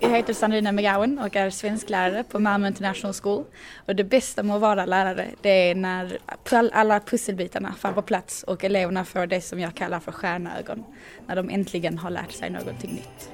Jag heter Sandrina McGowan och är svensklärare på Malmö International School. Och det bästa med att vara lärare det är när alla pusselbitarna faller på plats och eleverna får det som jag kallar för stjärnögon. När de äntligen har lärt sig någonting nytt.